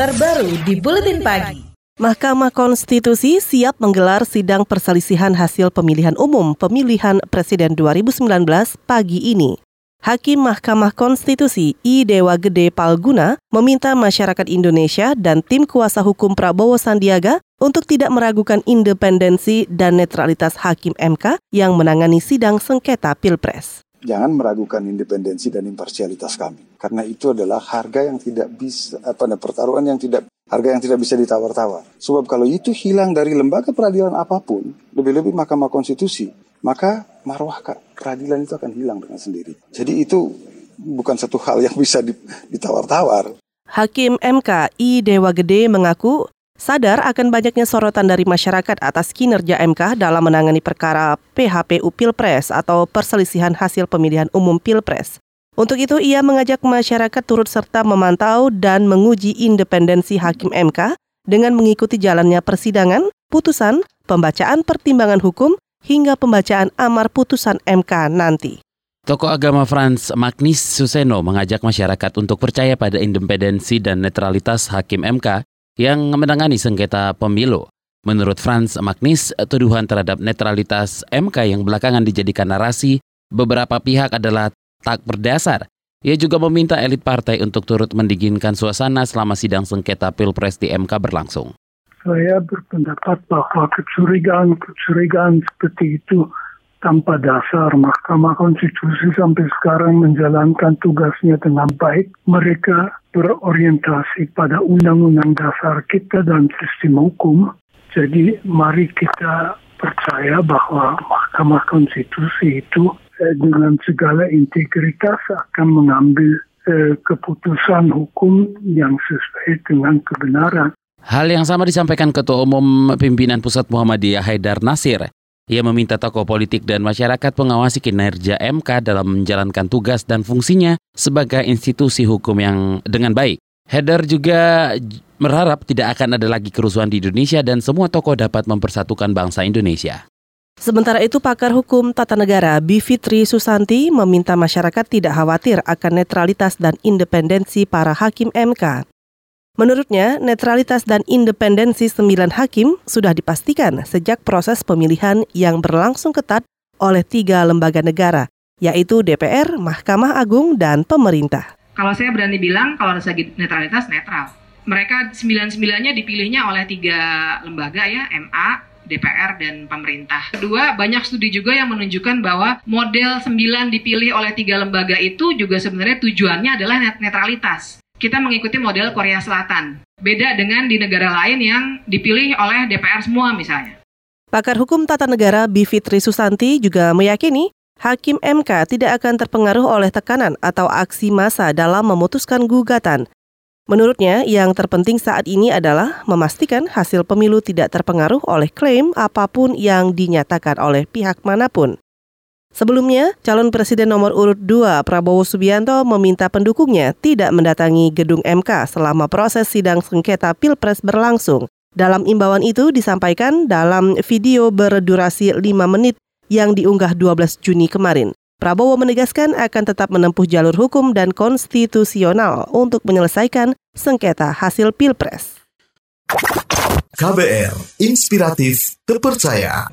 terbaru di Buletin Pagi. Mahkamah Konstitusi siap menggelar sidang perselisihan hasil pemilihan umum pemilihan Presiden 2019 pagi ini. Hakim Mahkamah Konstitusi I Dewa Gede Palguna meminta masyarakat Indonesia dan tim kuasa hukum Prabowo Sandiaga untuk tidak meragukan independensi dan netralitas Hakim MK yang menangani sidang sengketa Pilpres jangan meragukan independensi dan imparsialitas kami. Karena itu adalah harga yang tidak bisa, apa pertaruhan yang tidak, harga yang tidak bisa ditawar-tawar. Sebab kalau itu hilang dari lembaga peradilan apa pun, lebih-lebih Mahkamah Konstitusi, maka marwah peradilan itu akan hilang dengan sendiri. Jadi itu bukan satu hal yang bisa ditawar-tawar. Hakim MK I Dewa Gede mengaku sadar akan banyaknya sorotan dari masyarakat atas kinerja MK dalam menangani perkara PHPU Pilpres atau perselisihan hasil pemilihan umum Pilpres. Untuk itu, ia mengajak masyarakat turut serta memantau dan menguji independensi hakim MK dengan mengikuti jalannya persidangan, putusan, pembacaan pertimbangan hukum, hingga pembacaan amar putusan MK nanti. Tokoh agama Frans Magnis Suseno mengajak masyarakat untuk percaya pada independensi dan netralitas hakim MK yang menangani sengketa pemilu. Menurut Franz Magnis, tuduhan terhadap netralitas MK yang belakangan dijadikan narasi beberapa pihak adalah tak berdasar. Ia juga meminta elit partai untuk turut mendinginkan suasana selama sidang sengketa Pilpres di MK berlangsung. Saya berpendapat bahwa kecurigaan-kecurigaan seperti itu tanpa dasar Mahkamah Konstitusi sampai sekarang menjalankan tugasnya dengan baik. Mereka berorientasi pada undang-undang dasar kita dan sistem hukum. Jadi mari kita percaya bahwa Mahkamah Konstitusi itu eh, dengan segala integritas akan mengambil eh, keputusan hukum yang sesuai dengan kebenaran. Hal yang sama disampaikan Ketua Umum Pimpinan Pusat Muhammadiyah Haidar Nasir. Ia meminta tokoh politik dan masyarakat mengawasi kinerja MK dalam menjalankan tugas dan fungsinya sebagai institusi hukum yang dengan baik. Heather juga berharap tidak akan ada lagi kerusuhan di Indonesia dan semua tokoh dapat mempersatukan bangsa Indonesia. Sementara itu, pakar hukum tata negara Bivitri Susanti meminta masyarakat tidak khawatir akan netralitas dan independensi para hakim MK. Menurutnya, netralitas dan independensi sembilan hakim sudah dipastikan sejak proses pemilihan yang berlangsung ketat oleh tiga lembaga negara, yaitu DPR, Mahkamah Agung, dan pemerintah. Kalau saya berani bilang, kalau ada segi netralitas, netral. Mereka sembilan-sembilannya dipilihnya oleh tiga lembaga ya, MA, DPR dan pemerintah. Kedua, banyak studi juga yang menunjukkan bahwa model sembilan dipilih oleh tiga lembaga itu juga sebenarnya tujuannya adalah netralitas kita mengikuti model Korea Selatan. Beda dengan di negara lain yang dipilih oleh DPR semua misalnya. Pakar Hukum Tata Negara Bivitri Susanti juga meyakini Hakim MK tidak akan terpengaruh oleh tekanan atau aksi massa dalam memutuskan gugatan. Menurutnya, yang terpenting saat ini adalah memastikan hasil pemilu tidak terpengaruh oleh klaim apa pun yang dinyatakan oleh pihak mana pun. Sebelumnya, calon presiden nomor urut 2 Prabowo Subianto meminta pendukungnya tidak mendatangi gedung MK selama proses sidang sengketa Pilpres berlangsung. Dalam imbauan itu disampaikan dalam video berdurasi 5 menit yang diunggah 12 Juni kemarin. Prabowo menegaskan akan tetap menempuh jalur hukum dan konstitusional untuk menyelesaikan sengketa hasil Pilpres. KBR, inspiratif, terpercaya.